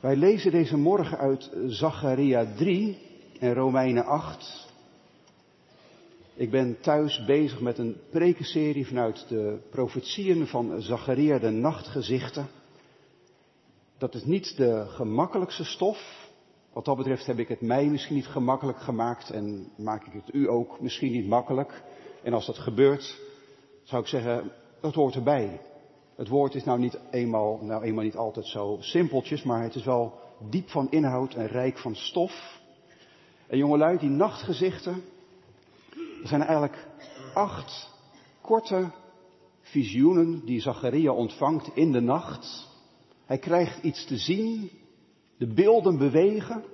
Wij lezen deze morgen uit Zacharia 3 en Romeinen 8. Ik ben thuis bezig met een prekenserie vanuit de profetieën van Zacharia, de nachtgezichten. Dat is niet de gemakkelijkste stof. Wat dat betreft heb ik het mij misschien niet gemakkelijk gemaakt en maak ik het u ook misschien niet makkelijk. En als dat gebeurt, zou ik zeggen, dat hoort erbij. Het woord is nou niet eenmaal, nou eenmaal niet altijd zo simpeltjes, maar het is wel diep van inhoud en rijk van stof. En jongelui, die nachtgezichten, er zijn eigenlijk acht korte visioenen die Zacharia ontvangt in de nacht. Hij krijgt iets te zien, de beelden bewegen.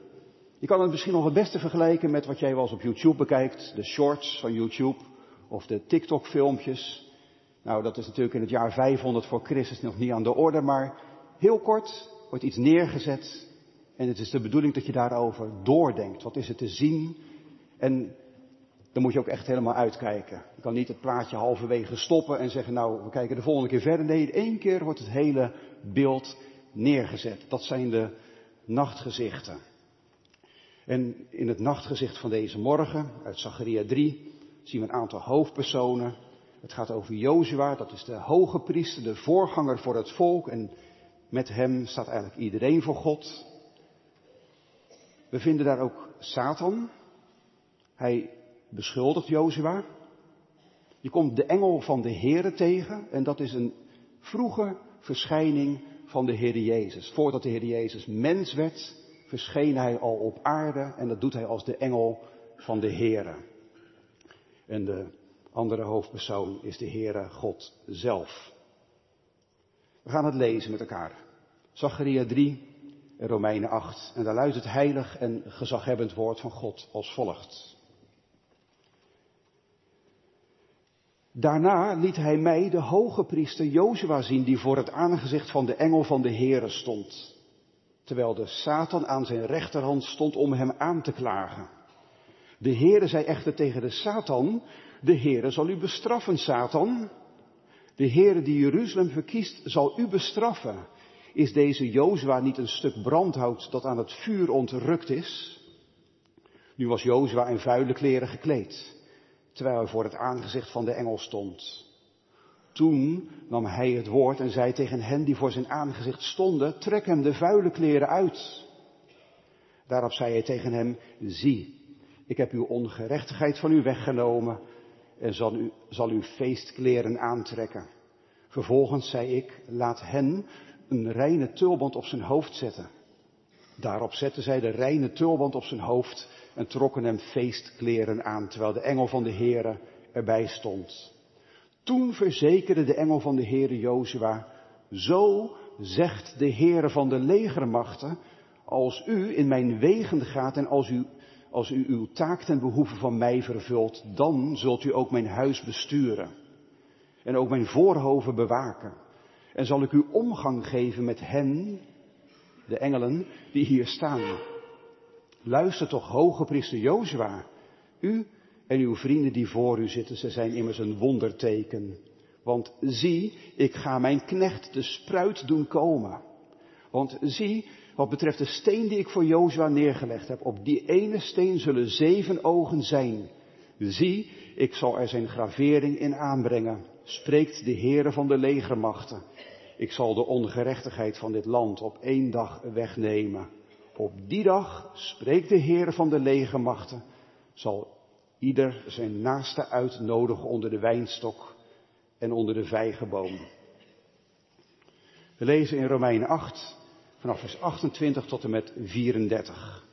Je kan het misschien nog het beste vergelijken met wat jij wel eens op YouTube bekijkt, de shorts van YouTube of de TikTok filmpjes. Nou, dat is natuurlijk in het jaar 500 voor Christus nog niet aan de orde, maar heel kort wordt iets neergezet en het is de bedoeling dat je daarover doordenkt. Wat is het te zien? En dan moet je ook echt helemaal uitkijken. Je kan niet het plaatje halverwege stoppen en zeggen, nou, we kijken de volgende keer verder. Nee, één keer wordt het hele beeld neergezet. Dat zijn de nachtgezichten. En in het nachtgezicht van deze morgen, uit Zacharia 3, zien we een aantal hoofdpersonen. Het gaat over Jozua, dat is de hoge priester, de voorganger voor het volk. En met hem staat eigenlijk iedereen voor God. We vinden daar ook Satan. Hij beschuldigt Jozua. Je komt de engel van de Here tegen en dat is een vroege verschijning van de Heer Jezus. Voordat de Heer Jezus mens werd, verscheen hij al op aarde en dat doet hij als de engel van de Here. En de andere hoofdpersoon is de Heere God zelf. We gaan het lezen met elkaar. Zacharia 3 en Romeinen 8. En daar luidt het heilig en gezaghebbend woord van God als volgt. Daarna liet hij mij de hoge priester Jozua zien die voor het aangezicht van de engel van de Heere stond. Terwijl de Satan aan zijn rechterhand stond om hem aan te klagen. De Heere zei echter tegen de Satan, de Heere zal u bestraffen, Satan. De Heere die Jeruzalem verkiest, zal u bestraffen. Is deze Jozua niet een stuk brandhout dat aan het vuur ontrukt is? Nu was Jozua in vuile kleren gekleed, terwijl hij voor het aangezicht van de engel stond. Toen nam hij het woord en zei tegen hen die voor zijn aangezicht stonden, trek hem de vuile kleren uit. Daarop zei hij tegen hem, zie, ik heb uw ongerechtigheid van u weggenomen en zal u, zal feestkleren aantrekken. Vervolgens zei ik, laat hen een reine tulband op zijn hoofd zetten. Daarop zetten zij de reine tulband op zijn hoofd en trokken hem feestkleren aan, terwijl de engel van de Heere erbij stond. Toen verzekerde de engel van de Heere Jozua, zo zegt de Heere van de legermachten, als u in mijn wegen gaat en als u als u uw taak ten behoeve van mij vervult, dan zult u ook mijn huis besturen. En ook mijn voorhoven bewaken. En zal ik u omgang geven met hen, de engelen, die hier staan. Luister toch, hoge priester Jozua. U en uw vrienden die voor u zitten, ze zijn immers een wonderteken. Want zie, ik ga mijn knecht de spruit doen komen. Want zie, wat betreft de steen die ik voor Jozua neergelegd heb, op die ene steen zullen zeven ogen zijn. Zie, ik zal er zijn gravering in aanbrengen, spreekt de Heere van de legermachten. Ik zal de ongerechtigheid van dit land op één dag wegnemen. Op die dag, spreekt de Heere van de legermachten, zal ieder zijn naaste uitnodigen onder de wijnstok en onder de vijgenboom. We lezen in Romeinen 8, vanaf vers 28 tot en met 34.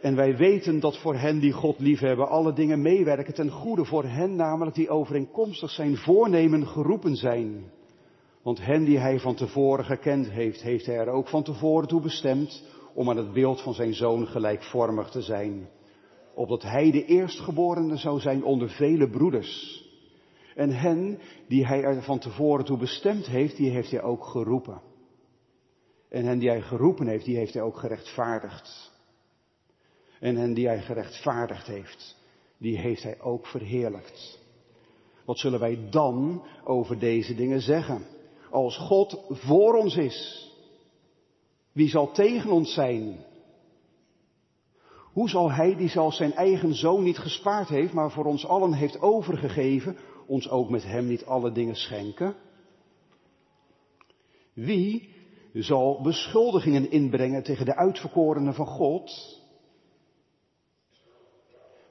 En wij weten dat voor hen die God liefhebben alle dingen meewerken ten goede voor hen namelijk die overeenkomstig zijn voornemen geroepen zijn. Want hen die hij van tevoren gekend heeft, heeft hij er ook van tevoren toe bestemd om aan het beeld van zijn zoon gelijkvormig te zijn. Opdat hij de eerstgeborene zou zijn onder vele broeders. En hen die hij er van tevoren toe bestemd heeft, die heeft hij ook geroepen. En hen die hij geroepen heeft, die heeft hij ook gerechtvaardigd. En hen die hij gerechtvaardigd heeft, die heeft hij ook verheerlijkt. Wat zullen wij dan over deze dingen zeggen? Als God voor ons is, wie zal tegen ons zijn? Hoe zal Hij, die zelfs zijn eigen zoon niet gespaard heeft, maar voor ons allen heeft overgegeven, ons ook met Hem niet alle dingen schenken? Wie zal beschuldigingen inbrengen tegen de uitverkorenen van God?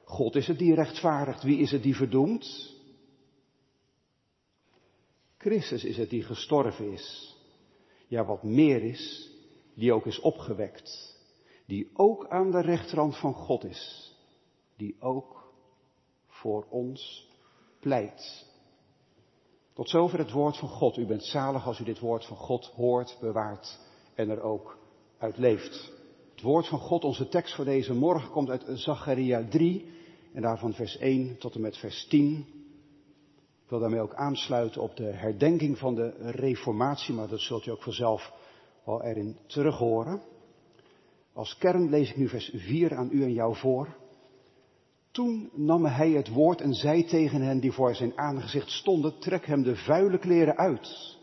God is het die rechtvaardigt. Wie is het die verdoemt? Christus is het die gestorven is. Ja, wat meer is, die ook is opgewekt. Die ook aan de rechterhand van God is. Die ook voor ons pleit. Tot zover het woord van God. U bent zalig als u dit woord van God hoort, bewaart en er ook uit leeft. Het woord van God, onze tekst voor deze morgen, komt uit Zacharia 3 en daarvan vers 1 tot en met vers 10. Ik wil daarmee ook aansluiten op de herdenking van de reformatie, maar dat zult u ook vanzelf wel erin terug horen. Als kern lees ik nu vers 4 aan u en jou voor. Toen nam hij het woord en zei tegen hen die voor zijn aangezicht stonden, trek hem de vuile kleren uit.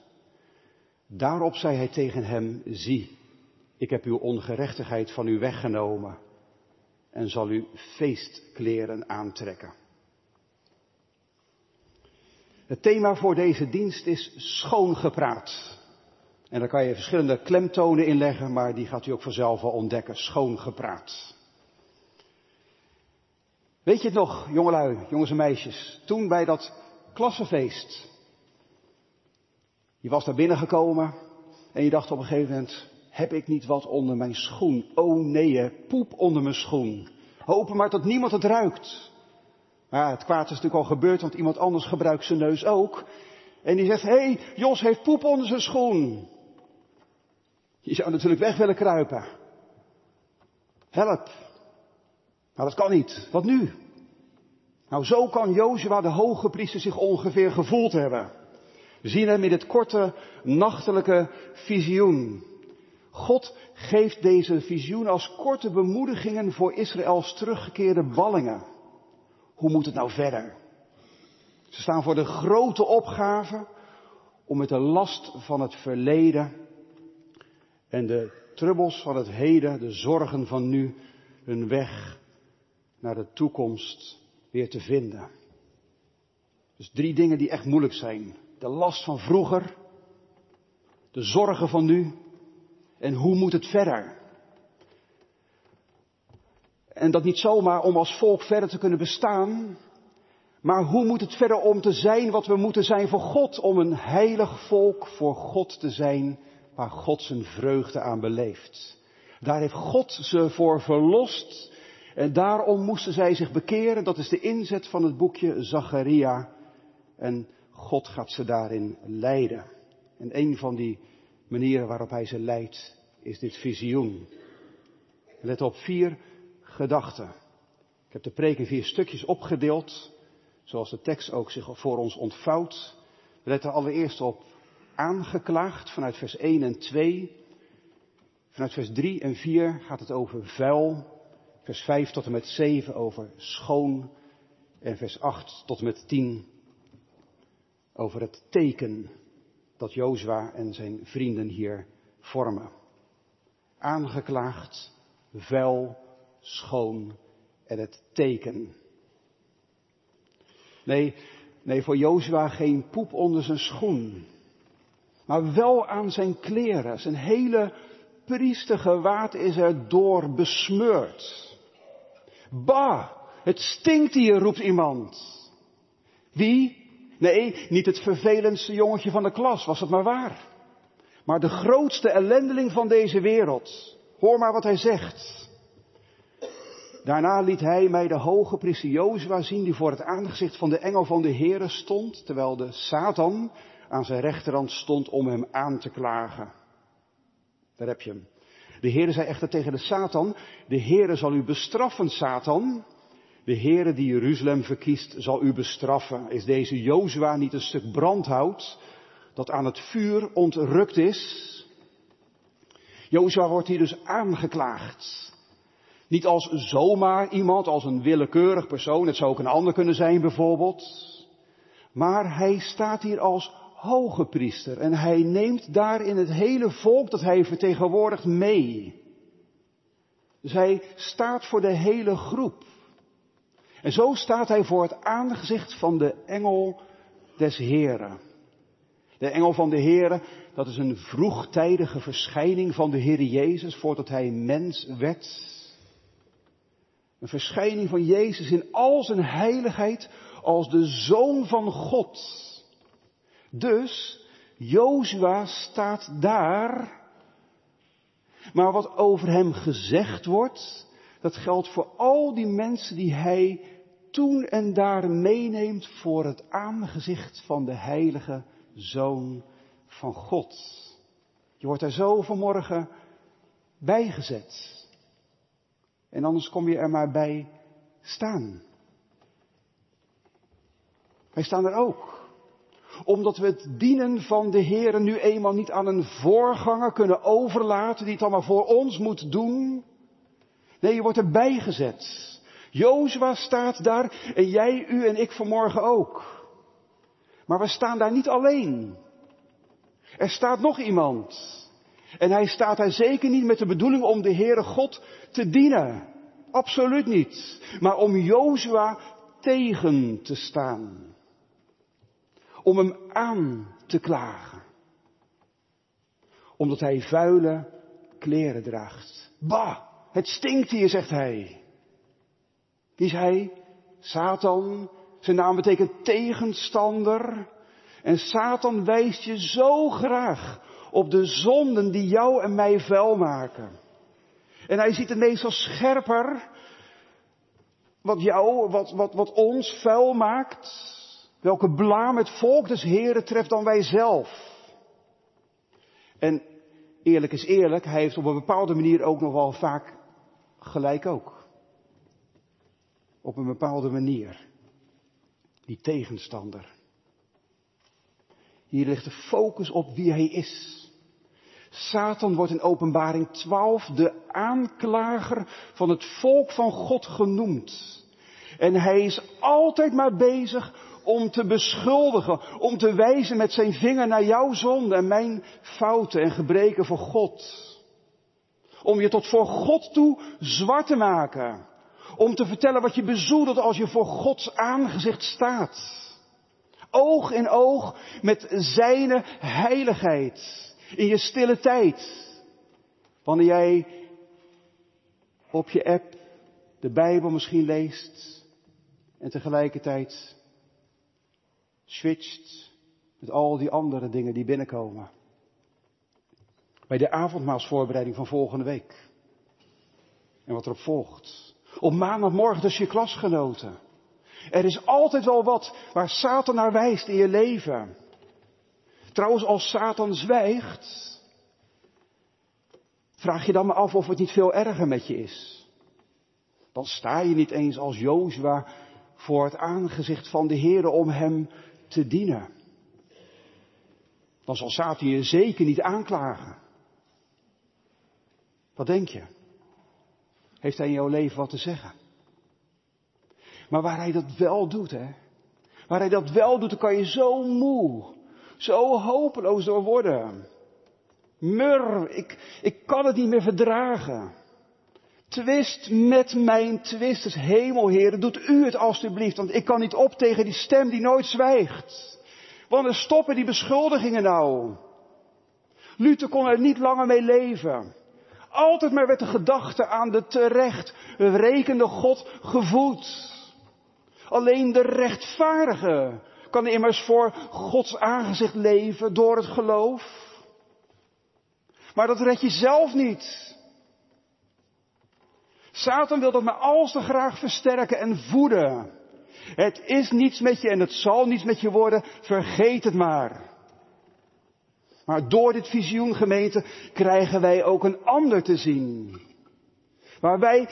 Daarop zei hij tegen hem, zie, ik heb uw ongerechtigheid van u weggenomen en zal u feestkleren aantrekken. Het thema voor deze dienst is schoongepraat. En daar kan je verschillende klemtonen in leggen, maar die gaat u ook vanzelf wel ontdekken. Schoongepraat. Weet je het nog, jongelui, jongens en meisjes, toen bij dat klassenfeest. Je was daar binnengekomen en je dacht op een gegeven moment, heb ik niet wat onder mijn schoen? Oh nee, poep onder mijn schoen. Hopen maar dat niemand het ruikt. Maar het kwaad is natuurlijk al gebeurd, want iemand anders gebruikt zijn neus ook. En die zegt, hé, hey, Jos heeft poep onder zijn schoen. Je zou natuurlijk weg willen kruipen. Help. Maar dat kan niet. Wat nu? Nou, zo kan Jozua de hoge priester zich ongeveer gevoeld hebben. We zien hem in het korte, nachtelijke visioen. God geeft deze visioen als korte bemoedigingen voor Israëls teruggekeerde ballingen. Hoe moet het nou verder? Ze staan voor de grote opgave om met de last van het verleden en de trubbels van het heden, de zorgen van nu, hun weg naar de toekomst weer te vinden. Dus drie dingen die echt moeilijk zijn. De last van vroeger, de zorgen van nu en hoe moet het verder? En dat niet zomaar om als volk verder te kunnen bestaan, maar hoe moet het verder om te zijn wat we moeten zijn voor God, om een heilig volk voor God te zijn, waar God zijn vreugde aan beleeft. Daar heeft God ze voor verlost en daarom moesten zij zich bekeren. Dat is de inzet van het boekje Zacharia. En God gaat ze daarin leiden. En een van die manieren waarop hij ze leidt is dit visioen. Let op vier gedachten. Ik heb de preek in vier stukjes opgedeeld, zoals de tekst ook zich voor ons ontvouwt. We letten allereerst op aangeklaagd vanuit vers 1 en 2. Vanuit vers 3 en 4 gaat het over vuil, vers 5 tot en met 7 over schoon en vers 8 tot en met 10 over het teken dat Jozua en zijn vrienden hier vormen. Aangeklaagd, vuil, schoon en het teken. Nee, nee, voor Jozua geen poep onder zijn schoen, maar wel aan zijn kleren. Zijn hele priestergewaad is er door besmeurd. Bah, het stinkt hier, roept iemand. Wie? Nee, niet het vervelendste jongetje van de klas, was het maar waar. Maar de grootste ellendeling van deze wereld. Hoor maar wat hij zegt. Daarna liet hij mij de hoge priester Jozua zien die voor het aangezicht van de engel van de Heere stond, terwijl de Satan aan zijn rechterhand stond om hem aan te klagen. Daar heb je hem. De Heere zei echter tegen de Satan, de Heere zal u bestraffen, Satan. De Heere die Jeruzalem verkiest, zal u bestraffen. Is deze Jozua niet een stuk brandhout dat aan het vuur ontrukt is? Jozua wordt hier dus aangeklaagd. Niet als zomaar iemand, als een willekeurig persoon, het zou ook een ander kunnen zijn bijvoorbeeld. Maar hij staat hier als hoge priester. En hij neemt daarin het hele volk dat hij vertegenwoordigt mee. Dus hij staat voor de hele groep. En zo staat hij voor het aangezicht van de engel des Heren. De engel van de Heren, dat is een vroegtijdige verschijning van de Heer Jezus voordat hij mens werd. Een verschijning van Jezus in al zijn heiligheid als de Zoon van God. Dus, Jozua staat daar. Maar wat over hem gezegd wordt, dat geldt voor al die mensen die hij toen en daar meeneemt voor het aangezicht van de heilige Zoon van God. Je wordt er zo vanmorgen bijgezet. En anders kom je er maar bij staan. Wij staan er ook. Omdat we het dienen van de Heer nu eenmaal niet aan een voorganger kunnen overlaten die het allemaal voor ons moet doen. Nee, je wordt erbij gezet. Jozua staat daar en jij, u en ik vanmorgen ook. Maar we staan daar niet alleen. Er staat nog iemand. En hij staat daar zeker niet met de bedoeling om de Heere God te dienen. Absoluut niet. Maar om Jozua tegen te staan. Om hem aan te klagen. Omdat hij vuile kleren draagt. Bah, het stinkt hier, zegt hij. Wie is hij? Satan. Zijn naam betekent tegenstander. En Satan wijst je zo graag op de zonden die jou en mij vuil maken. En hij ziet het meestal scherper wat jou, wat, wat, wat ons vuil maakt. Welke blaam het volk des Heren treft dan wij zelf. En eerlijk is eerlijk, hij heeft op een bepaalde manier ook nog wel vaak gelijk ook. Op een bepaalde manier. Die tegenstander. Hier ligt de focus op wie hij is. Satan wordt in openbaring 12 de aanklager van het volk van God genoemd. En hij is altijd maar bezig om te beschuldigen, om te wijzen met zijn vinger naar jouw zonde en mijn fouten en gebreken voor God. Om je tot voor God toe zwart te maken. Om te vertellen wat je bezoedelt als je voor Gods aangezicht staat. Oog in oog met zijne heiligheid. In je stille tijd. Wanneer jij op je app de Bijbel misschien leest en tegelijkertijd switcht met al die andere dingen die binnenkomen. Bij de avondmaalsvoorbereiding van volgende week. En wat erop volgt. Op maandagmorgen tussen je klasgenoten. Er is altijd wel wat waar Satan naar wijst in je leven. Trouwens, als Satan zwijgt, vraag je dan maar af of het niet veel erger met je is. Dan sta je niet eens als Jozua voor het aangezicht van de Heer om hem te dienen. Dan zal Satan je zeker niet aanklagen. Wat denk je? Heeft hij in jouw leven wat te zeggen? Maar waar hij dat wel doet, hè? Waar hij dat wel doet, dan kan je zo moe, zo hopeloos door worden. Mur, ik, ik kan het niet meer verdragen. Twist met mijn twist, hemel, heren, doet u het alstublieft, want ik kan niet op tegen die stem die nooit zwijgt. Wanneer stoppen die beschuldigingen nou? Luther kon er niet langer mee leven. Altijd maar werd de gedachte aan de terecht rekende God gevoed. Alleen de rechtvaardige kan immers voor Gods aangezicht leven door het geloof. Maar dat red je zelf niet. Satan wil dat maar al te graag versterken en voeden. Het is niets met je en het zal niets met je worden. Vergeet het maar. Maar door dit visioen gemeente krijgen wij ook een ander te zien. Waar wij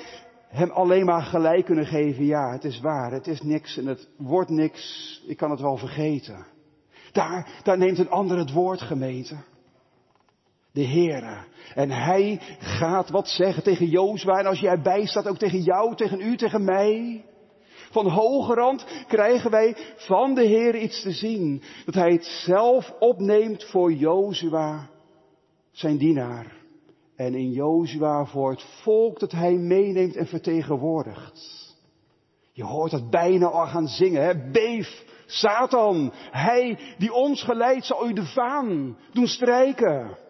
hem alleen maar gelijk kunnen geven. Ja, het is waar, het is niks en het wordt niks. Ik kan het wel vergeten. Daar, daar neemt een ander het woord gemeente. De Heere. En hij gaat wat zeggen tegen Jozua. En als jij erbij staat, ook tegen jou, tegen u, tegen mij. Van hoge rand krijgen wij van de Heer iets te zien. Dat Hij het zelf opneemt voor Jozua, zijn dienaar. En in Jozua voor het volk dat Hij meeneemt en vertegenwoordigt. Je hoort dat bijna al gaan zingen, hè? Beef, Satan, hij die ons geleidt zal u de vaan doen strijken.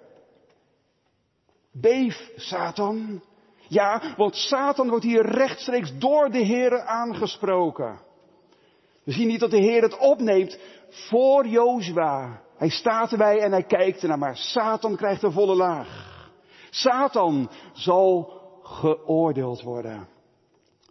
Beef, Satan. Ja, want Satan wordt hier rechtstreeks door de Heer aangesproken. We zien niet dat de Heer het opneemt voor Jozua. Hij staat erbij en hij kijkt ernaar, maar Satan krijgt een volle laag. Satan zal geoordeeld worden.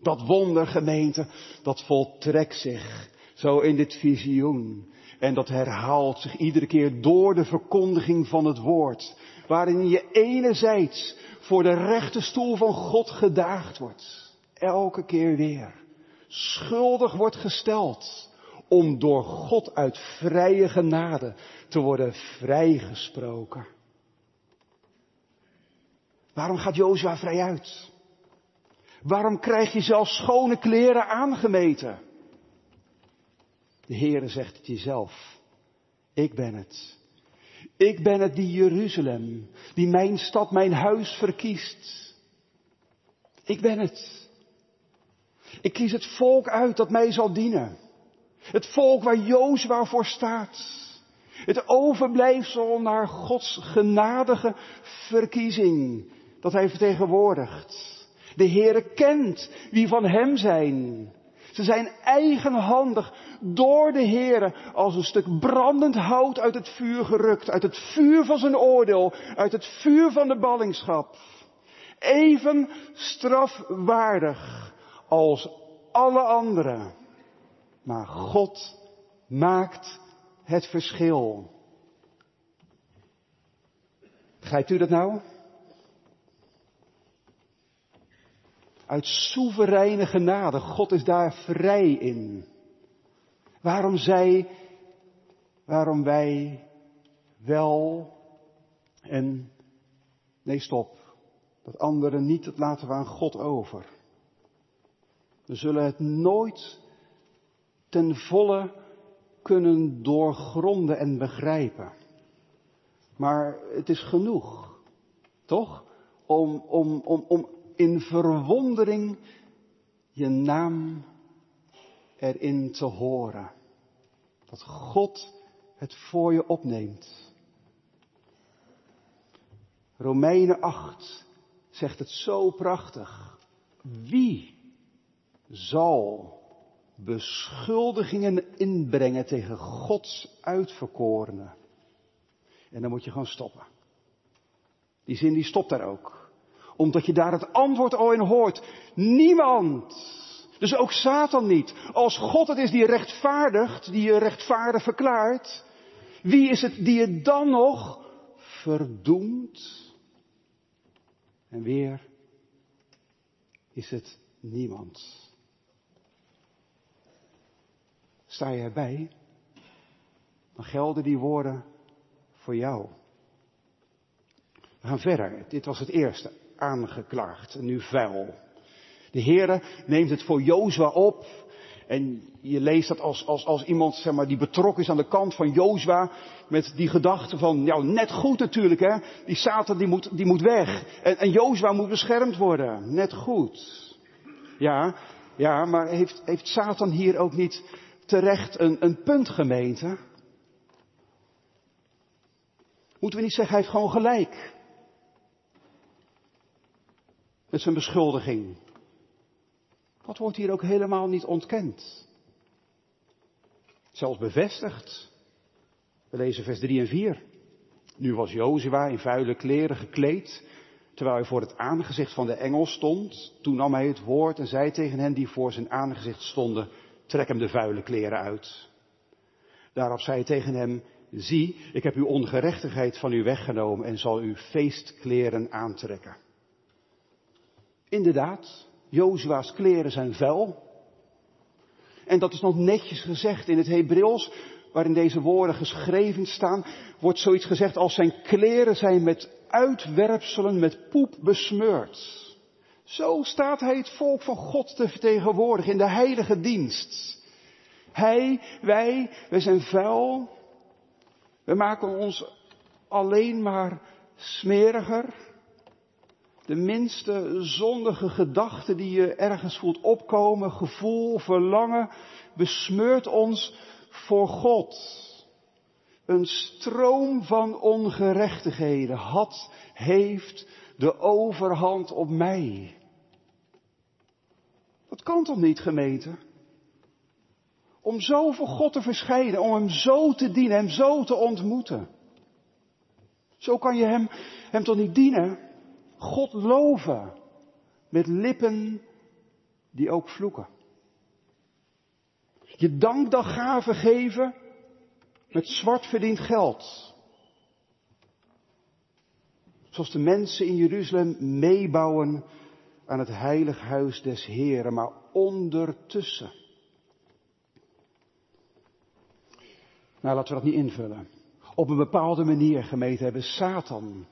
Dat wondergemeente, dat voltrekt zich zo in dit visioen. En dat herhaalt zich iedere keer door de verkondiging van het woord. Waarin je enerzijds voor de rechte stoel van God gedaagd wordt. Elke keer weer. Schuldig wordt gesteld. Om door God uit vrije genade te worden vrijgesproken. Waarom gaat Jozua vrij uit? Waarom krijg je zelfs schone kleren aangemeten? De Heere zegt het jezelf. Ik ben het. Ik ben het die Jeruzalem, die mijn stad, mijn huis verkiest. Ik ben het. Ik kies het volk uit dat mij zal dienen. Het volk waar Jozua voor staat. Het overblijfsel naar Gods genadige verkiezing dat hij vertegenwoordigt. De Heere kent wie van hem zijn. Ze zijn eigenhandig door de Heere als een stuk brandend hout uit het vuur gerukt, uit het vuur van zijn oordeel, uit het vuur van de ballingschap. Even strafwaardig als alle anderen. Maar God maakt het verschil. Begrijpt u dat nou? Uit soevereine genade. God is daar vrij in. Waarom zij, waarom wij wel en, nee stop, dat anderen niet, dat laten we aan God over. We zullen het nooit ten volle kunnen doorgronden en begrijpen. Maar het is genoeg, toch? Om, om, om, om in verwondering je naam erin te horen. Dat God het voor je opneemt. Romeinen 8 zegt het zo prachtig. Wie zal beschuldigingen inbrengen tegen Gods uitverkorenen? En dan moet je gewoon stoppen. Die zin die stopt daar ook omdat je daar het antwoord al in hoort. Niemand. Dus ook Satan niet. Als God het is die rechtvaardigt, die je rechtvaardig verklaart, wie is het die je dan nog verdoemt? En weer is het niemand. Sta je erbij? Dan gelden die woorden voor jou. We gaan verder. Dit was het eerste aangeklaagd en nu vuil. De Heere neemt het voor Jozua op. En je leest dat als, als, als iemand zeg maar, die betrokken is aan de kant van Jozua. Met die gedachte van, nou net goed natuurlijk hè. Die Satan die moet, die moet weg. En, en Jozua moet beschermd worden. Net goed. Ja, ja, maar heeft, heeft Satan hier ook niet terecht een, een punt gemeente? Moeten we niet zeggen, hij heeft gewoon gelijk met zijn beschuldiging. Dat wordt hier ook helemaal niet ontkend. Zelfs bevestigd. We lezen vers 3 en 4. Nu was Jozua in vuile kleren gekleed, terwijl hij voor het aangezicht van de engel stond. Toen nam hij het woord en zei tegen hen die voor zijn aangezicht stonden, trek hem de vuile kleren uit. Daarop zei hij tegen hem, zie, ik heb uw ongerechtigheid van u weggenomen en zal u feestkleren aantrekken. Inderdaad, Jozua's kleren zijn vuil. En dat is nog netjes gezegd in het Hebreeuws, waarin deze woorden geschreven staan, wordt zoiets gezegd als zijn kleren zijn met uitwerpselen, met poep besmeurd. Zo staat hij het volk van God te vertegenwoordigen in de heilige dienst. Hij, wij, wij zijn vuil. We maken ons alleen maar smeriger. De minste zondige gedachte die je ergens voelt opkomen, gevoel, verlangen, besmeurt ons voor God. Een stroom van ongerechtigheden had, heeft de overhand op mij. Dat kan toch niet, gemeente? Om zo voor God te verschijnen, om Hem zo te dienen, Hem zo te ontmoeten. Zo kan je Hem, hem toch niet dienen? God loven met lippen die ook vloeken. Je dankdaggaven geven met zwart verdiend geld. Zoals de mensen in Jeruzalem meebouwen aan het heilig huis des Heren, maar ondertussen. Nou, laten we dat niet invullen. Op een bepaalde manier gemeten hebben Satan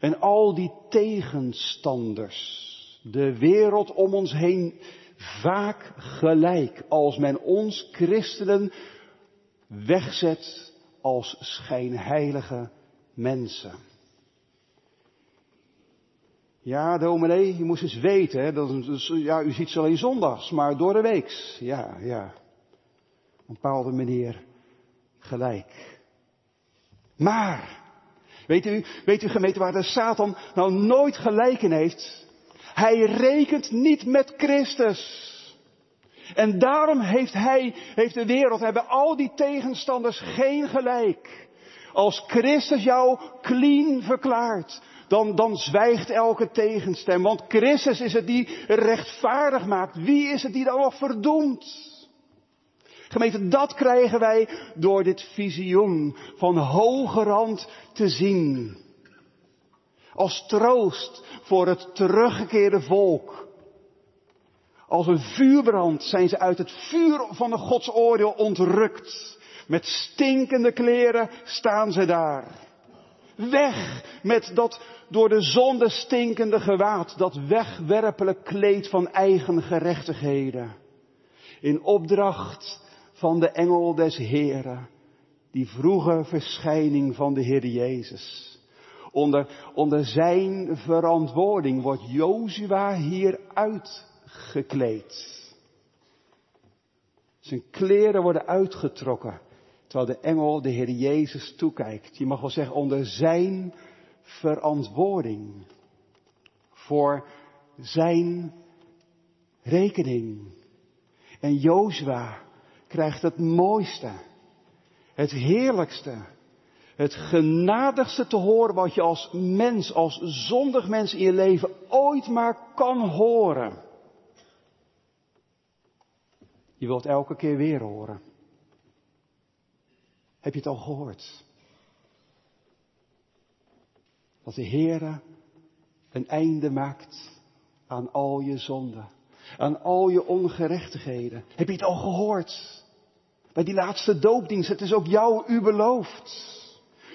en al die tegenstanders, de wereld om ons heen, vaak gelijk als men ons christenen wegzet als schijnheilige mensen. Ja, dominee, je moest eens weten, hè, dat, ja, u ziet ze alleen zondags, maar door de weeks. Ja, ja. Op een bepaalde manier gelijk. Maar, weet u, weet u gemeente waar de Satan nou nooit gelijk in heeft? Hij rekent niet met Christus. En daarom heeft hij, heeft de wereld, hebben al die tegenstanders geen gelijk. Als Christus jou clean verklaart, dan, dan zwijgt elke tegenstem. Want Christus is het die rechtvaardig maakt. Wie is het die dan nog verdoemt? Gemeente, dat krijgen wij door dit visioen van hoge rand te zien. Als troost voor het teruggekeerde volk. Als een vuurbrand zijn ze uit het vuur van de godsoordeel ontrukt. Met stinkende kleren staan ze daar. Weg met dat door de zonde stinkende gewaad, dat wegwerpelijk kleed van eigen gerechtigheden. In opdracht van de engel des Heren, die vroege verschijning van de Heer Jezus. Onder, onder zijn verantwoording wordt Jozua hier uitgekleed. Zijn kleren worden uitgetrokken, terwijl de engel de Heer Jezus toekijkt. Je mag wel zeggen onder zijn verantwoording. Voor zijn rekening. En Jozua krijgt het mooiste, het heerlijkste, het genadigste te horen wat je als mens, als zondig mens in je leven ooit maar kan horen. Je wilt elke keer weer horen. Heb je het al gehoord? Dat de Heere een einde maakt aan al je zonden, aan al je ongerechtigheden. Heb je het al gehoord? Bij die laatste doopdienst, het is ook jou u beloofd.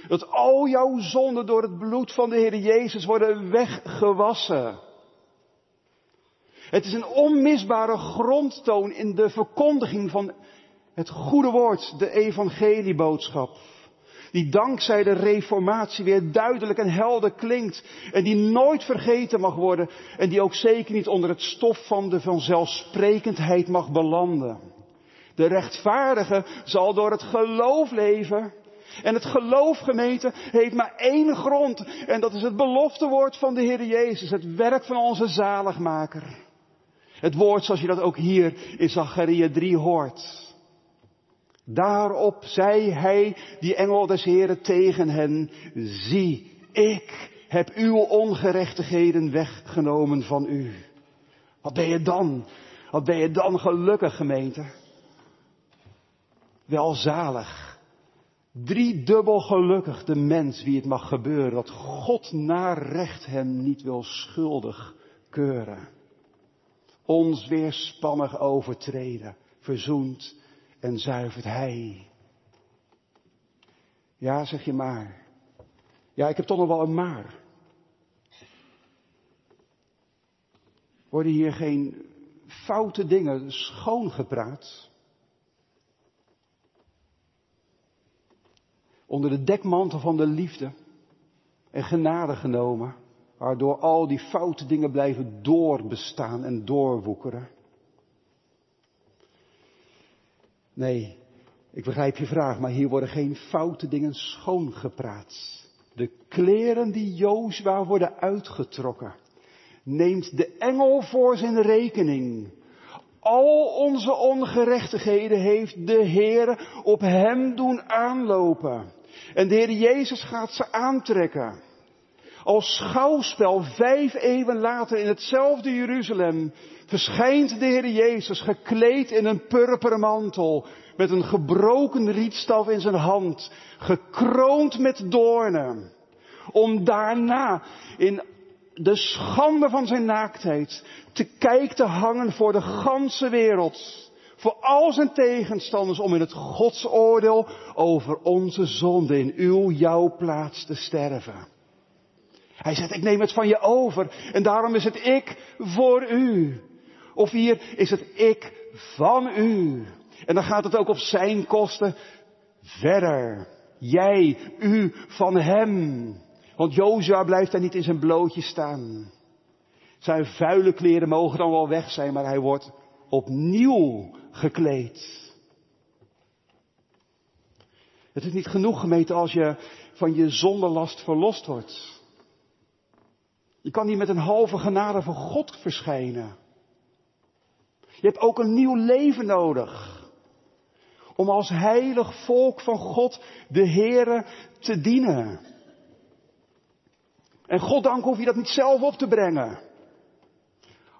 Dat al jouw zonden door het bloed van de Heer Jezus worden weggewassen. Het is een onmisbare grondtoon in de verkondiging van het goede woord, de evangelieboodschap. Die dankzij de reformatie weer duidelijk en helder klinkt. En die nooit vergeten mag worden. En die ook zeker niet onder het stof van de vanzelfsprekendheid mag belanden. De rechtvaardige zal door het geloof leven. En het geloof, gemeente, heeft maar één grond. En dat is het beloftewoord van de Heer Jezus. Het werk van onze zaligmaker. Het woord zoals je dat ook hier in Zacharia 3 hoort. Daarop zei hij, die engel des Heren, tegen hen, zie, ik heb uw ongerechtigheden weggenomen van u. Wat ben je dan? Wat ben je dan gelukkig, gemeente? Welzalig. Driedubbel gelukkig de mens wie het mag gebeuren dat God naar recht hem niet wil schuldig keuren. Ons weerspannig overtreden, verzoend en zuivert Hij. Ja, zeg je maar. Ja, ik heb toch nog wel een maar. Worden hier geen foute dingen schoongepraat? Onder de dekmantel van de liefde en genade genomen, waardoor al die foute dingen blijven doorbestaan en doorwoekeren. Nee, ik begrijp je vraag, maar hier worden geen foute dingen schoongepraat. De kleren die Jozua worden uitgetrokken, neemt de engel voor zijn rekening. Al onze ongerechtigheden heeft de Heer op hem doen aanlopen. En de Heer Jezus gaat ze aantrekken. Als schouwspel vijf eeuwen later in hetzelfde Jeruzalem verschijnt de Heer Jezus gekleed in een purperen mantel, met een gebroken rietstaf in zijn hand, gekroond met doornen, om daarna in de schande van zijn naaktheid te kijk te hangen voor de ganse wereld, voor al zijn tegenstanders, om in het godsoordeel over onze zonde in uw, jouw plaats te sterven. Hij zegt, ik neem het van je over en daarom is het ik voor u. Of hier is het ik van u. En dan gaat het ook op zijn kosten verder. Jij, u van hem. Want Jozua blijft daar niet in zijn blootje staan. Zijn vuile kleren mogen dan wel weg zijn, maar hij wordt opnieuw gekleed. Het is niet genoeg gemeten als je van je zonderlast verlost wordt. Je kan niet met een halve genade van God verschijnen. Je hebt ook een nieuw leven nodig. Om als heilig volk van God de Heere te dienen. En God dank hoef je dat niet zelf op te brengen.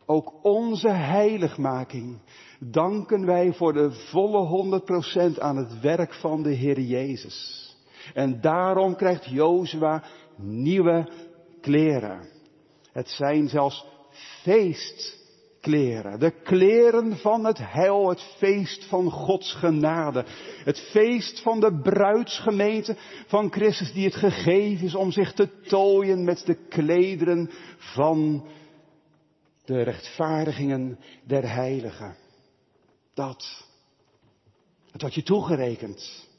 Ook onze heiligmaking danken wij voor de volle 100% aan het werk van de Heer Jezus. En daarom krijgt Jozua nieuwe kleren. Het zijn zelfs feestkleren. De kleren van het heil, het feest van Gods genade. Het feest van de bruidsgemeente van Christus die het gegeven is om zich te tooien met de klederen van de rechtvaardigingen der heiligen. Dat. Het wordt je toegerekend.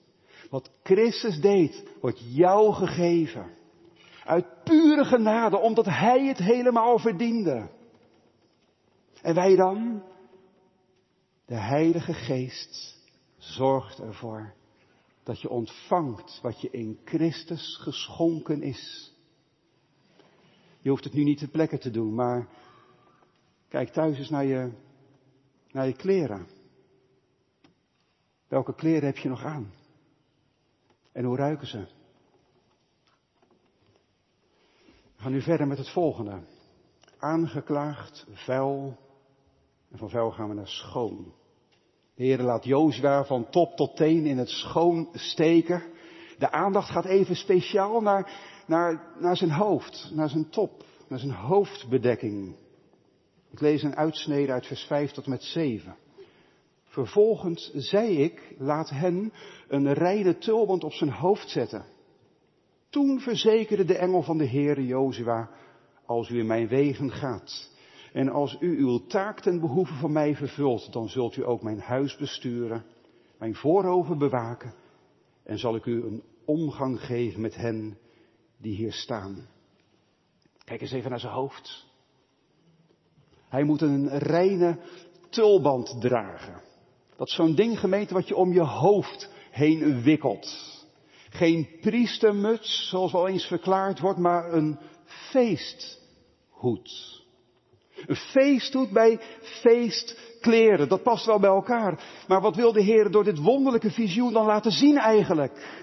Wat Christus deed, wordt jou gegeven. Uit pure genade, omdat Hij het helemaal verdiende. En wij dan? De Heilige Geest zorgt ervoor dat je ontvangt wat je in Christus geschonken is. Je hoeft het nu niet ter plekke te doen, maar kijk thuis eens naar je, naar je kleren. Welke kleren heb je nog aan? En hoe ruiken ze? We gaan nu verder met het volgende. Aangeklaagd, vuil. En van vuil gaan we naar schoon. De Heer laat Jozua van top tot teen in het schoon steken. De aandacht gaat even speciaal naar, naar, naar zijn hoofd, naar zijn top, naar zijn hoofdbedekking. Ik lees een uitsnede uit vers 5 tot met 7. Vervolgens zei ik, laat hen een reine tulband op zijn hoofd zetten. Toen verzekerde de engel van de Heere Jozua, als u in mijn wegen gaat en als u uw taak ten behoeve van mij vervult, dan zult u ook mijn huis besturen, mijn voorhoven bewaken en zal ik u een omgang geven met hen die hier staan. Kijk eens even naar zijn hoofd. Hij moet een reine tulband dragen. Dat is zo'n ding gemeten wat je om je hoofd heen wikkelt. Geen priestermuts, zoals wel eens verklaard wordt, maar een feesthoed. Een feesthoed bij feestkleren, dat past wel bij elkaar. Maar wat wil de Heer door dit wonderlijke visioen dan laten zien eigenlijk?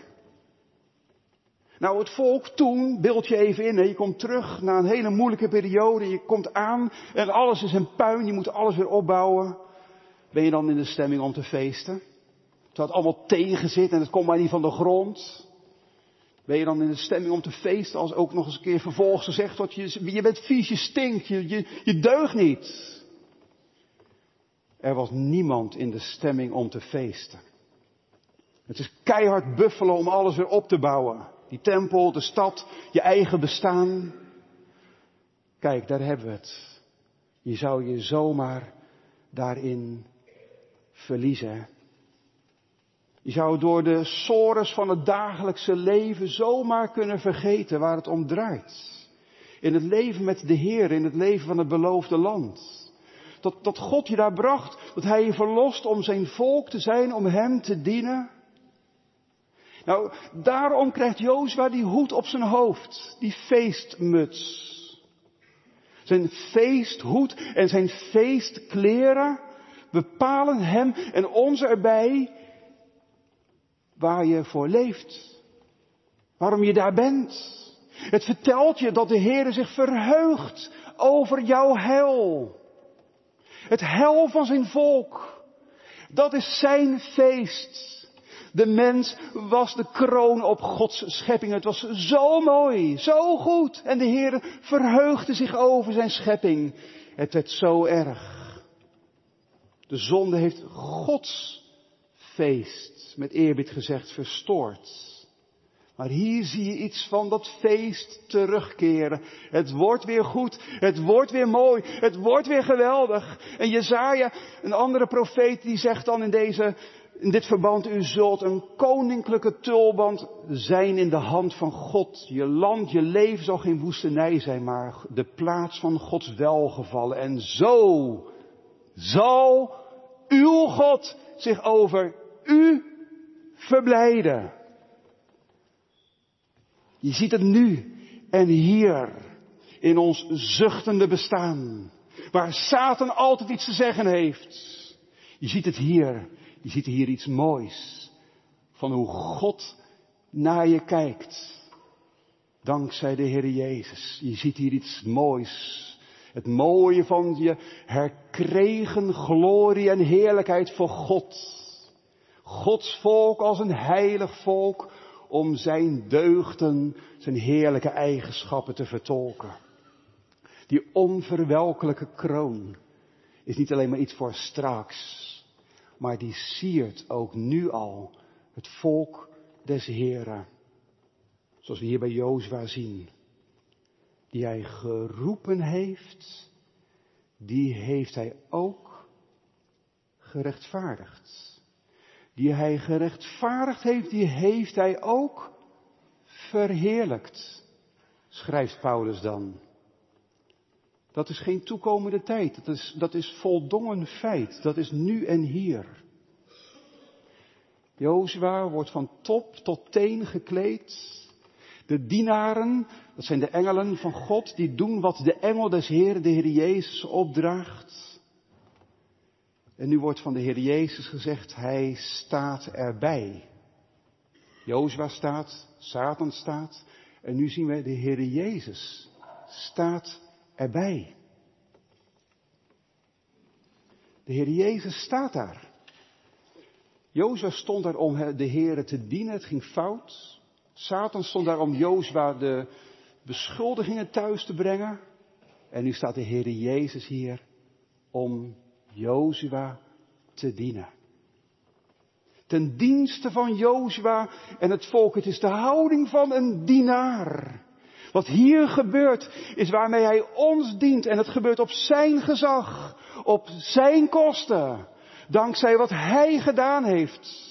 Nou, het volk toen, beeld je even in, je komt terug na een hele moeilijke periode, je komt aan en alles is een puin, je moet alles weer opbouwen. Ben je dan in de stemming om te feesten? Terwijl het allemaal tegen zit en het komt maar niet van de grond. Ben je dan in de stemming om te feesten als ook nog eens een keer vervolgens gezegd wordt, je, je bent vies, je stinkt, je, je, je deugt niet. Er was niemand in de stemming om te feesten. Het is keihard buffelen om alles weer op te bouwen. Die tempel, de stad, je eigen bestaan. Kijk, daar hebben we het. Je zou je zomaar daarin verliezen. Je zou door de sores van het dagelijkse leven zomaar kunnen vergeten waar het om draait. In het leven met de Heer, in het leven van het beloofde land. Dat, God je daar bracht, dat Hij je verlost om zijn volk te zijn, om Hem te dienen. Nou, daarom krijgt Jozua die hoed op zijn hoofd, die feestmuts. Zijn feesthoed en zijn feestkleren bepalen hem en ons erbij waar je voor leeft. Waarom je daar bent. Het vertelt je dat de Heer zich verheugt over jouw hel. Het hel van zijn volk. Dat is zijn feest. De mens was de kroon op Gods schepping. Het was zo mooi, zo goed. En de Heer verheugde zich over zijn schepping. Het werd zo erg. De zonde heeft Gods feest, met eerbied gezegd, verstoord. Maar hier zie je iets van dat feest terugkeren. Het wordt weer goed, het wordt weer mooi, het wordt weer geweldig. En Jezaja, een andere profeet, die zegt dan in deze in dit verband, u zult een koninklijke tulband zijn in de hand van God. Je land, je leven zal geen woestenij zijn, maar de plaats van Gods welgevallen. En zo zal uw God zich over u verblijden. Je ziet het nu en hier in ons zuchtende bestaan, waar Satan altijd iets te zeggen heeft. Je ziet het hier je ziet hier iets moois van hoe God naar je kijkt. Dankzij de Heer Jezus. Je ziet hier iets moois. Het mooie van je herkregen glorie en heerlijkheid voor God. Gods volk als een heilig volk om zijn deugden, zijn heerlijke eigenschappen te vertolken. Die onverwelkelijke kroon is niet alleen maar iets voor straks maar die siert ook nu al het volk des Heren. Zoals we hier bij Jozua zien. Die hij geroepen heeft, die heeft hij ook gerechtvaardigd. Die hij gerechtvaardigd heeft, die heeft hij ook verheerlijkt, schrijft Paulus dan. Dat is geen toekomende tijd. Dat is, dat is voldongen feit. Dat is nu en hier. Jozua wordt van top tot teen gekleed. De dienaren, dat zijn de engelen van God, die doen wat de engel des Heeren, de Heer Jezus, opdraagt. En nu wordt van de Heer Jezus gezegd, Hij staat erbij. Jozua staat, Satan staat, en nu zien we de Heer Jezus staat erbij. De Heer Jezus staat daar. Jozua stond daar om de Heer te dienen, het ging fout. Satan stond daar om Jozua de beschuldigingen thuis te brengen. En nu staat de Heer Jezus hier om Jozua te dienen. Ten dienste van Jozua en het volk. Het is de houding van een dienaar. Wat hier gebeurt is waarmee hij ons dient en het gebeurt op zijn gezag, op zijn kosten, dankzij wat hij gedaan heeft.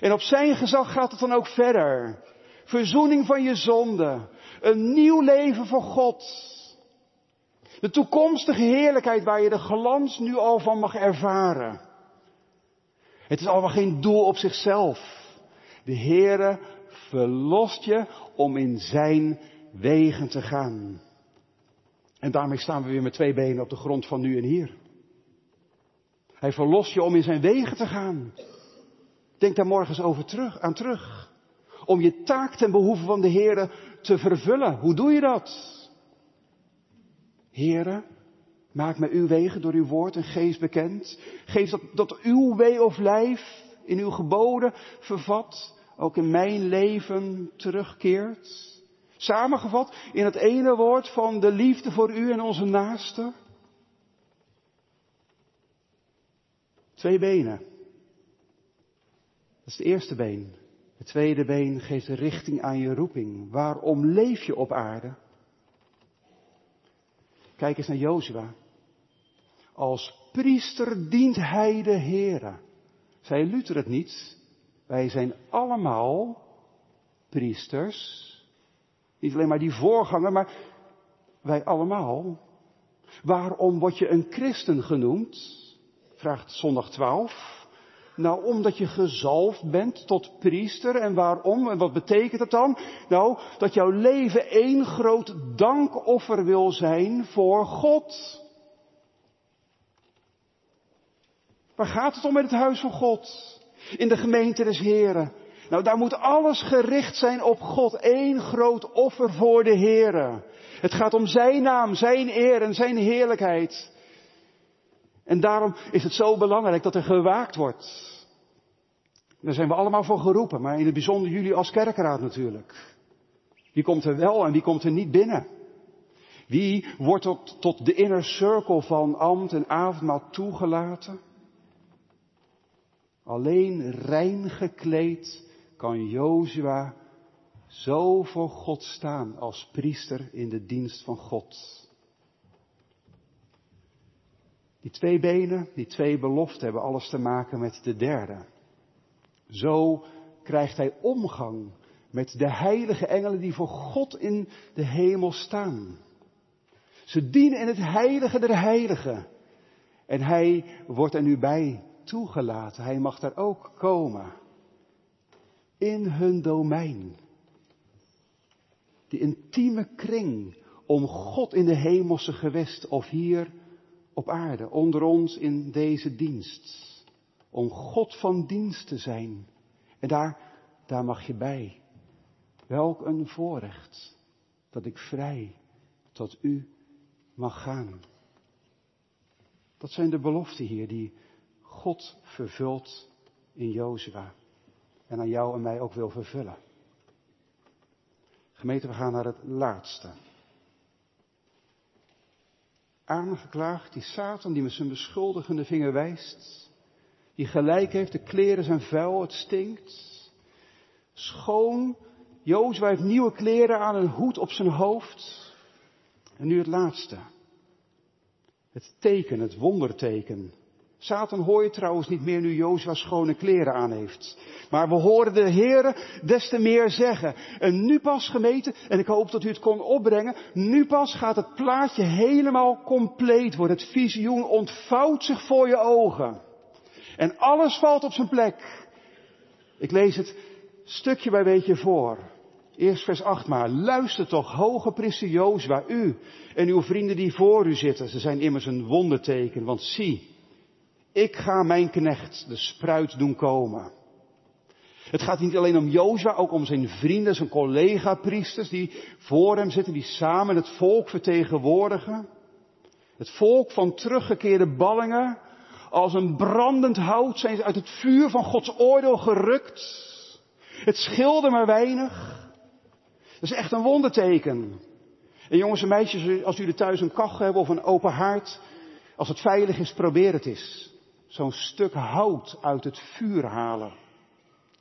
En op zijn gezag gaat het dan ook verder. Verzoening van je zonde, een nieuw leven voor God. De toekomstige heerlijkheid waar je de glans nu al van mag ervaren. Het is allemaal geen doel op zichzelf. De Heere verlost je om in zijn wegen te gaan. En daarmee staan we weer met twee benen op de grond van nu en hier. Hij verlost je om in zijn wegen te gaan. Denk daar morgens over terug, aan terug. Om je taak ten behoeve van de Heere te vervullen. Hoe doe je dat? Heere, maak mij uw wegen door uw woord en geest bekend. Geef dat, dat uw wee of lijf in uw geboden vervat, ook in mijn leven terugkeert. Samengevat in het ene woord van de liefde voor u en onze naaste. Twee benen. Dat is het eerste been. Het tweede been geeft richting aan je roeping. Waarom leef je op aarde? Kijk eens naar Jozua. Als priester dient hij de Heere. Zei Luther het niet? Wij zijn allemaal priesters. Niet alleen maar die voorganger, maar wij allemaal. Waarom word je een christen genoemd? Vraagt zondag 12. Nou, omdat je gezalfd bent tot priester. En waarom? En wat betekent dat dan? Nou, dat jouw leven één groot dankoffer wil zijn voor God. Waar gaat het om met het huis van God? In de gemeente des Heren. Nou, daar moet alles gericht zijn op God. Eén groot offer voor de Heren. Het gaat om Zijn naam, Zijn eer en Zijn heerlijkheid. En daarom is het zo belangrijk dat er gewaakt wordt. Daar zijn we allemaal voor geroepen, maar in het bijzonder jullie als kerkraad natuurlijk. Wie komt er wel en wie komt er niet binnen? Wie wordt tot, tot de inner circle van ambt en avondmaal toegelaten? Alleen rein gekleed kan Jozua zo voor God staan als priester in de dienst van God. Die twee benen, die twee beloften hebben alles te maken met de derde. Zo krijgt hij omgang met de heilige engelen die voor God in de hemel staan. Ze dienen in het heilige der heiligen. En hij wordt er nu bij toegelaten. Hij mag daar ook komen. In hun domein. Die intieme kring om God in de hemelse gewest of hier op aarde, onder ons in deze dienst om God van dienst te zijn. En daar, daar mag je bij. Welk een voorrecht dat ik vrij tot u mag gaan. Dat zijn de beloften hier die God vervult in Jozua. En aan jou en mij ook wil vervullen. Gemeente, we gaan naar het laatste. Aangeklaagd, die Satan die met zijn beschuldigende vinger wijst die gelijk heeft, de kleren zijn vuil, het stinkt. Schoon, Jozua heeft nieuwe kleren aan, een hoed op zijn hoofd. En nu het laatste. Het teken, het wonderteken. Satan hoor je trouwens niet meer nu Jozua schone kleren aan heeft. Maar we horen de Heeren des te meer zeggen. En nu pas gemeten, en ik hoop dat u het kon opbrengen, nu pas gaat het plaatje helemaal compleet worden. Het visioen ontvouwt zich voor je ogen. En alles valt op zijn plek. Ik lees het stukje bij beetje voor. Eerst vers 8 maar. Luister toch, hoge priester Jozua, u en uw vrienden die voor u zitten. Ze zijn immers een wonderteken, want zie, ik ga mijn knecht de spruit doen komen. Het gaat niet alleen om Jozua, ook om zijn vrienden, zijn collega-priesters die voor hem zitten, die samen het volk vertegenwoordigen. Het volk van teruggekeerde ballingen, als een brandend hout zijn ze uit het vuur van Gods oordeel gerukt. Het scheelde maar weinig. Dat is echt een wonderteken. En jongens en meisjes, als jullie thuis een kachel hebben of een open haard, als het veilig is, probeer het eens. Zo'n stuk hout uit het vuur halen.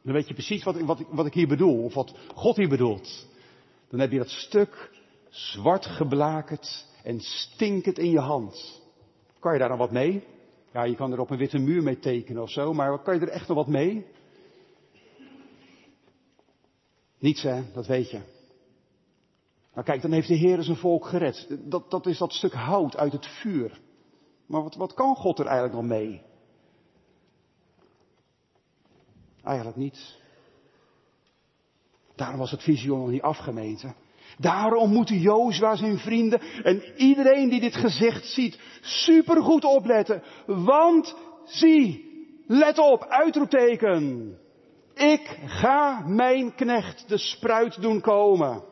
Dan weet je precies wat, wat, wat ik hier bedoel, of wat God hier bedoelt. Dan heb je dat stuk zwart geblakerd en stinkend in je hand. Kan je daar dan wat mee? Ja, je kan er op een witte muur mee tekenen of zo, maar kan je er echt nog wat mee? Niets hè, dat weet je. Nou kijk, dan heeft de Heer zijn volk gered. Dat, dat is dat stuk hout uit het vuur. Maar wat, wat kan God er eigenlijk nog mee? Eigenlijk niets. Daarom was het visioen nog niet afgemeten. Daarom moeten Jozua zijn vrienden en iedereen die dit gezicht ziet supergoed opletten. Want zie, let op, uitroepteken. Ik ga mijn knecht de spruit doen komen.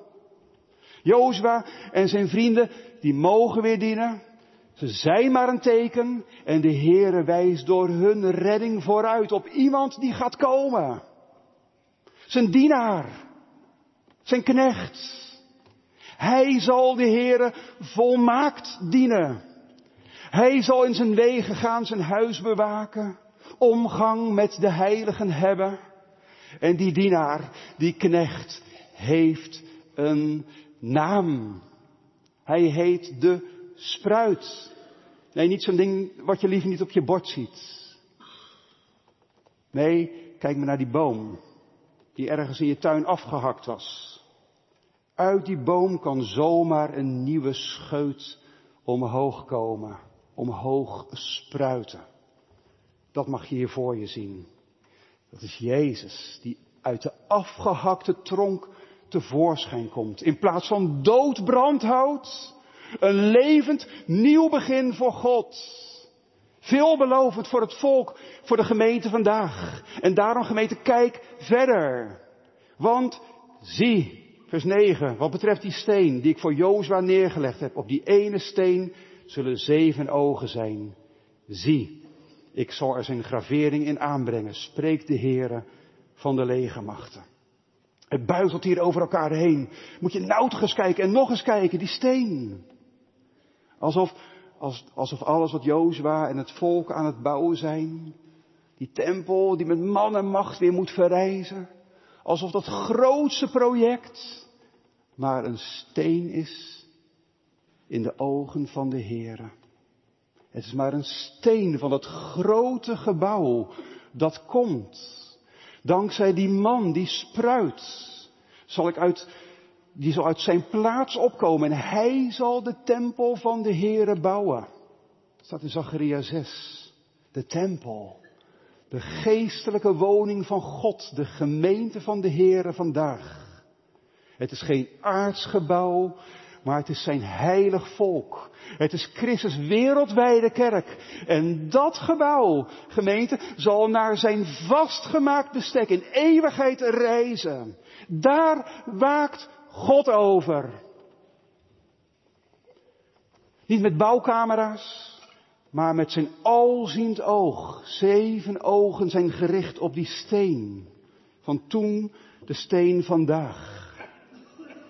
Jozua en zijn vrienden, die mogen weer dienen. Ze zijn maar een teken en de Heere wijst door hun redding vooruit op iemand die gaat komen. Zijn dienaar, zijn knecht. Hij zal de Heere volmaakt dienen. Hij zal in zijn wegen gaan, zijn huis bewaken, omgang met de heiligen hebben. En die dienaar, die knecht, heeft een naam. Hij heet de spruit. Nee, niet zo'n ding wat je liever niet op je bord ziet. Nee, kijk maar naar die boom die ergens in je tuin afgehakt was. Uit die boom kan zomaar een nieuwe scheut omhoog komen, omhoog spruiten. Dat mag je hier voor je zien. Dat is Jezus, die uit de afgehakte tronk tevoorschijn komt. In plaats van dood brandhout, een levend nieuw begin voor God. Veelbelovend voor het volk, voor de gemeente vandaag. En daarom gemeente, kijk verder. Want zie, vers 9, wat betreft die steen die ik voor Jozua neergelegd heb, op die ene steen zullen zeven ogen zijn. Zie, ik zal er zijn gravering in aanbrengen, spreekt de Heere van de legermachten. Het buitelt hier over elkaar heen. Moet je nou eens kijken en nog eens kijken, die steen. Alsof, alsof alles wat Jozua en het volk aan het bouwen zijn, die tempel die met man en macht weer moet verrijzen, alsof dat grootste project maar een steen is in de ogen van de Heere. Het is maar een steen van dat grote gebouw dat komt. Dankzij die man die spruit, zal ik uit, die zal uit zijn plaats opkomen en hij zal de tempel van de Heere bouwen. Dat staat in Zacharia 6. De tempel. De geestelijke woning van God, de gemeente van de Heere vandaag. Het is geen aardsgebouw, maar het is zijn heilig volk. Het is Christus wereldwijde kerk. En dat gebouw, gemeente, zal naar zijn vastgemaakt bestek in eeuwigheid reizen. Daar waakt God over. Niet met bouwcamera's, maar met zijn alziend oog. Zeven ogen zijn gericht op die steen. Van toen de steen vandaag.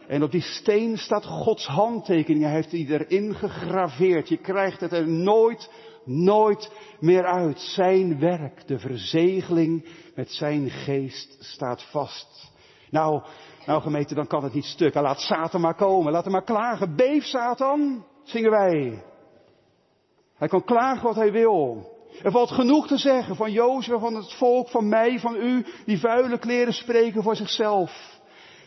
En op die steen staat Gods handtekening. Hij heeft die erin gegraveerd. Je krijgt het er nooit, nooit meer uit. Zijn werk, de verzegeling met zijn geest staat vast. Nou, nou gemeente, dan kan het niet stuk. Laat Satan maar komen. Laat hem maar klagen. Beef Satan, zingen wij. Hij kan klagen wat hij wil. Er valt genoeg te zeggen van Jozef, van het volk, van mij, van u, die vuile kleren spreken voor zichzelf.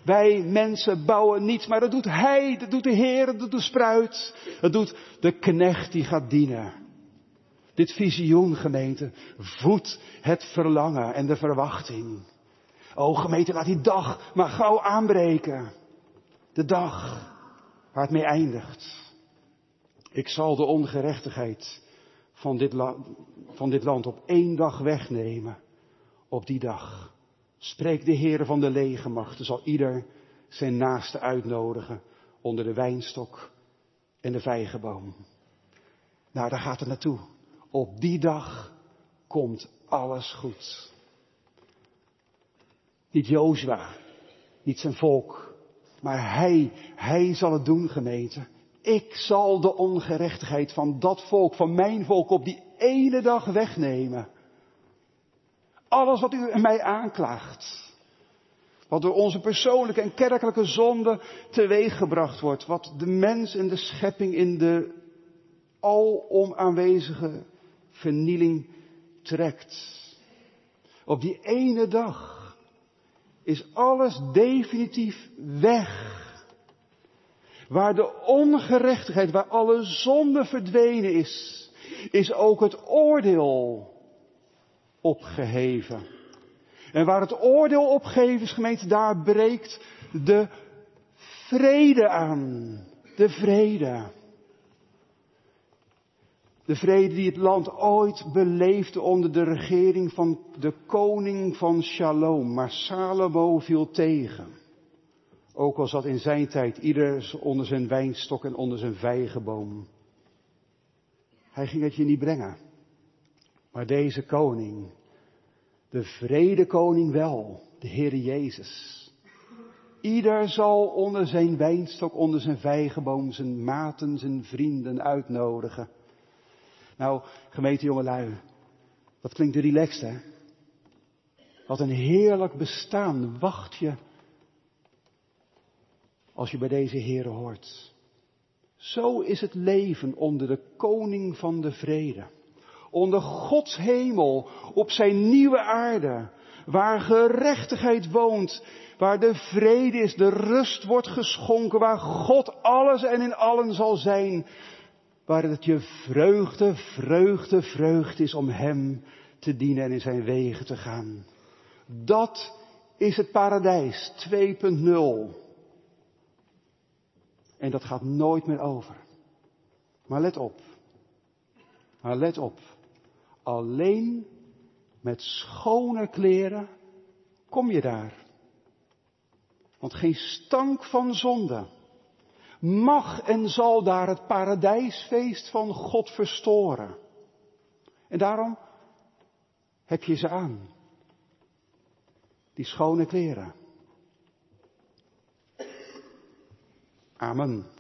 Wij mensen bouwen niets, maar dat doet Hij, dat doet de Heer, dat doet de spruit, dat doet de knecht die gaat dienen. Dit visioen, gemeente, voedt het verlangen en de verwachting. O gemeente, laat die dag maar gauw aanbreken. De dag waar het mee eindigt. Ik zal de ongerechtigheid van dit, van dit land op één dag wegnemen. Op die dag. Spreekt de Heer van de legermachten, zal ieder zijn naaste uitnodigen onder de wijnstok en de vijgenboom. Nou, daar gaat het naartoe. Op die dag komt alles goed. Niet Jozua, niet zijn volk, maar hij, hij zal het doen, gemeente. Ik zal de ongerechtigheid van dat volk, van mijn volk, op die ene dag wegnemen. Alles wat u en mij aanklaagt. Wat door onze persoonlijke en kerkelijke zonde teweeggebracht wordt. Wat de mens en de schepping in de alom aanwezige vernieling trekt. Op die ene dag is alles definitief weg. Waar de ongerechtigheid, waar alle zonde verdwenen is, is ook het oordeel opgeheven. En waar het oordeel opgeheven is, gemeente, daar breekt de vrede aan. De vrede. De vrede die het land ooit beleefde onder de regering van de koning van Shalom. Maar Salomo viel tegen. Ook al zat in zijn tijd ieder onder zijn wijnstok en onder zijn vijgenboom. Hij ging het je niet brengen. Maar deze koning, de vredekoning wel, de Heere Jezus. Ieder zal onder zijn wijnstok, onder zijn vijgenboom, zijn maten, zijn vrienden uitnodigen. Nou, gemeente jongelui, dat klinkt relaxed hè? Wat een heerlijk bestaan wacht je als je bij deze Heere hoort. Zo is het leven onder de koning van de vrede. Onder Gods hemel, op zijn nieuwe aarde, waar gerechtigheid woont, waar de vrede is, de rust wordt geschonken, waar God alles en in allen zal zijn, waar het je vreugde, vreugde, vreugde is om Hem te dienen en in zijn wegen te gaan. Dat is het paradijs 2.0. En dat gaat nooit meer over. Maar let op. Maar let op. Alleen met schone kleren kom je daar. Want geen stank van zonde mag en zal daar het paradijsfeest van God verstoren. En daarom heb je ze aan. Die schone kleren. Amen.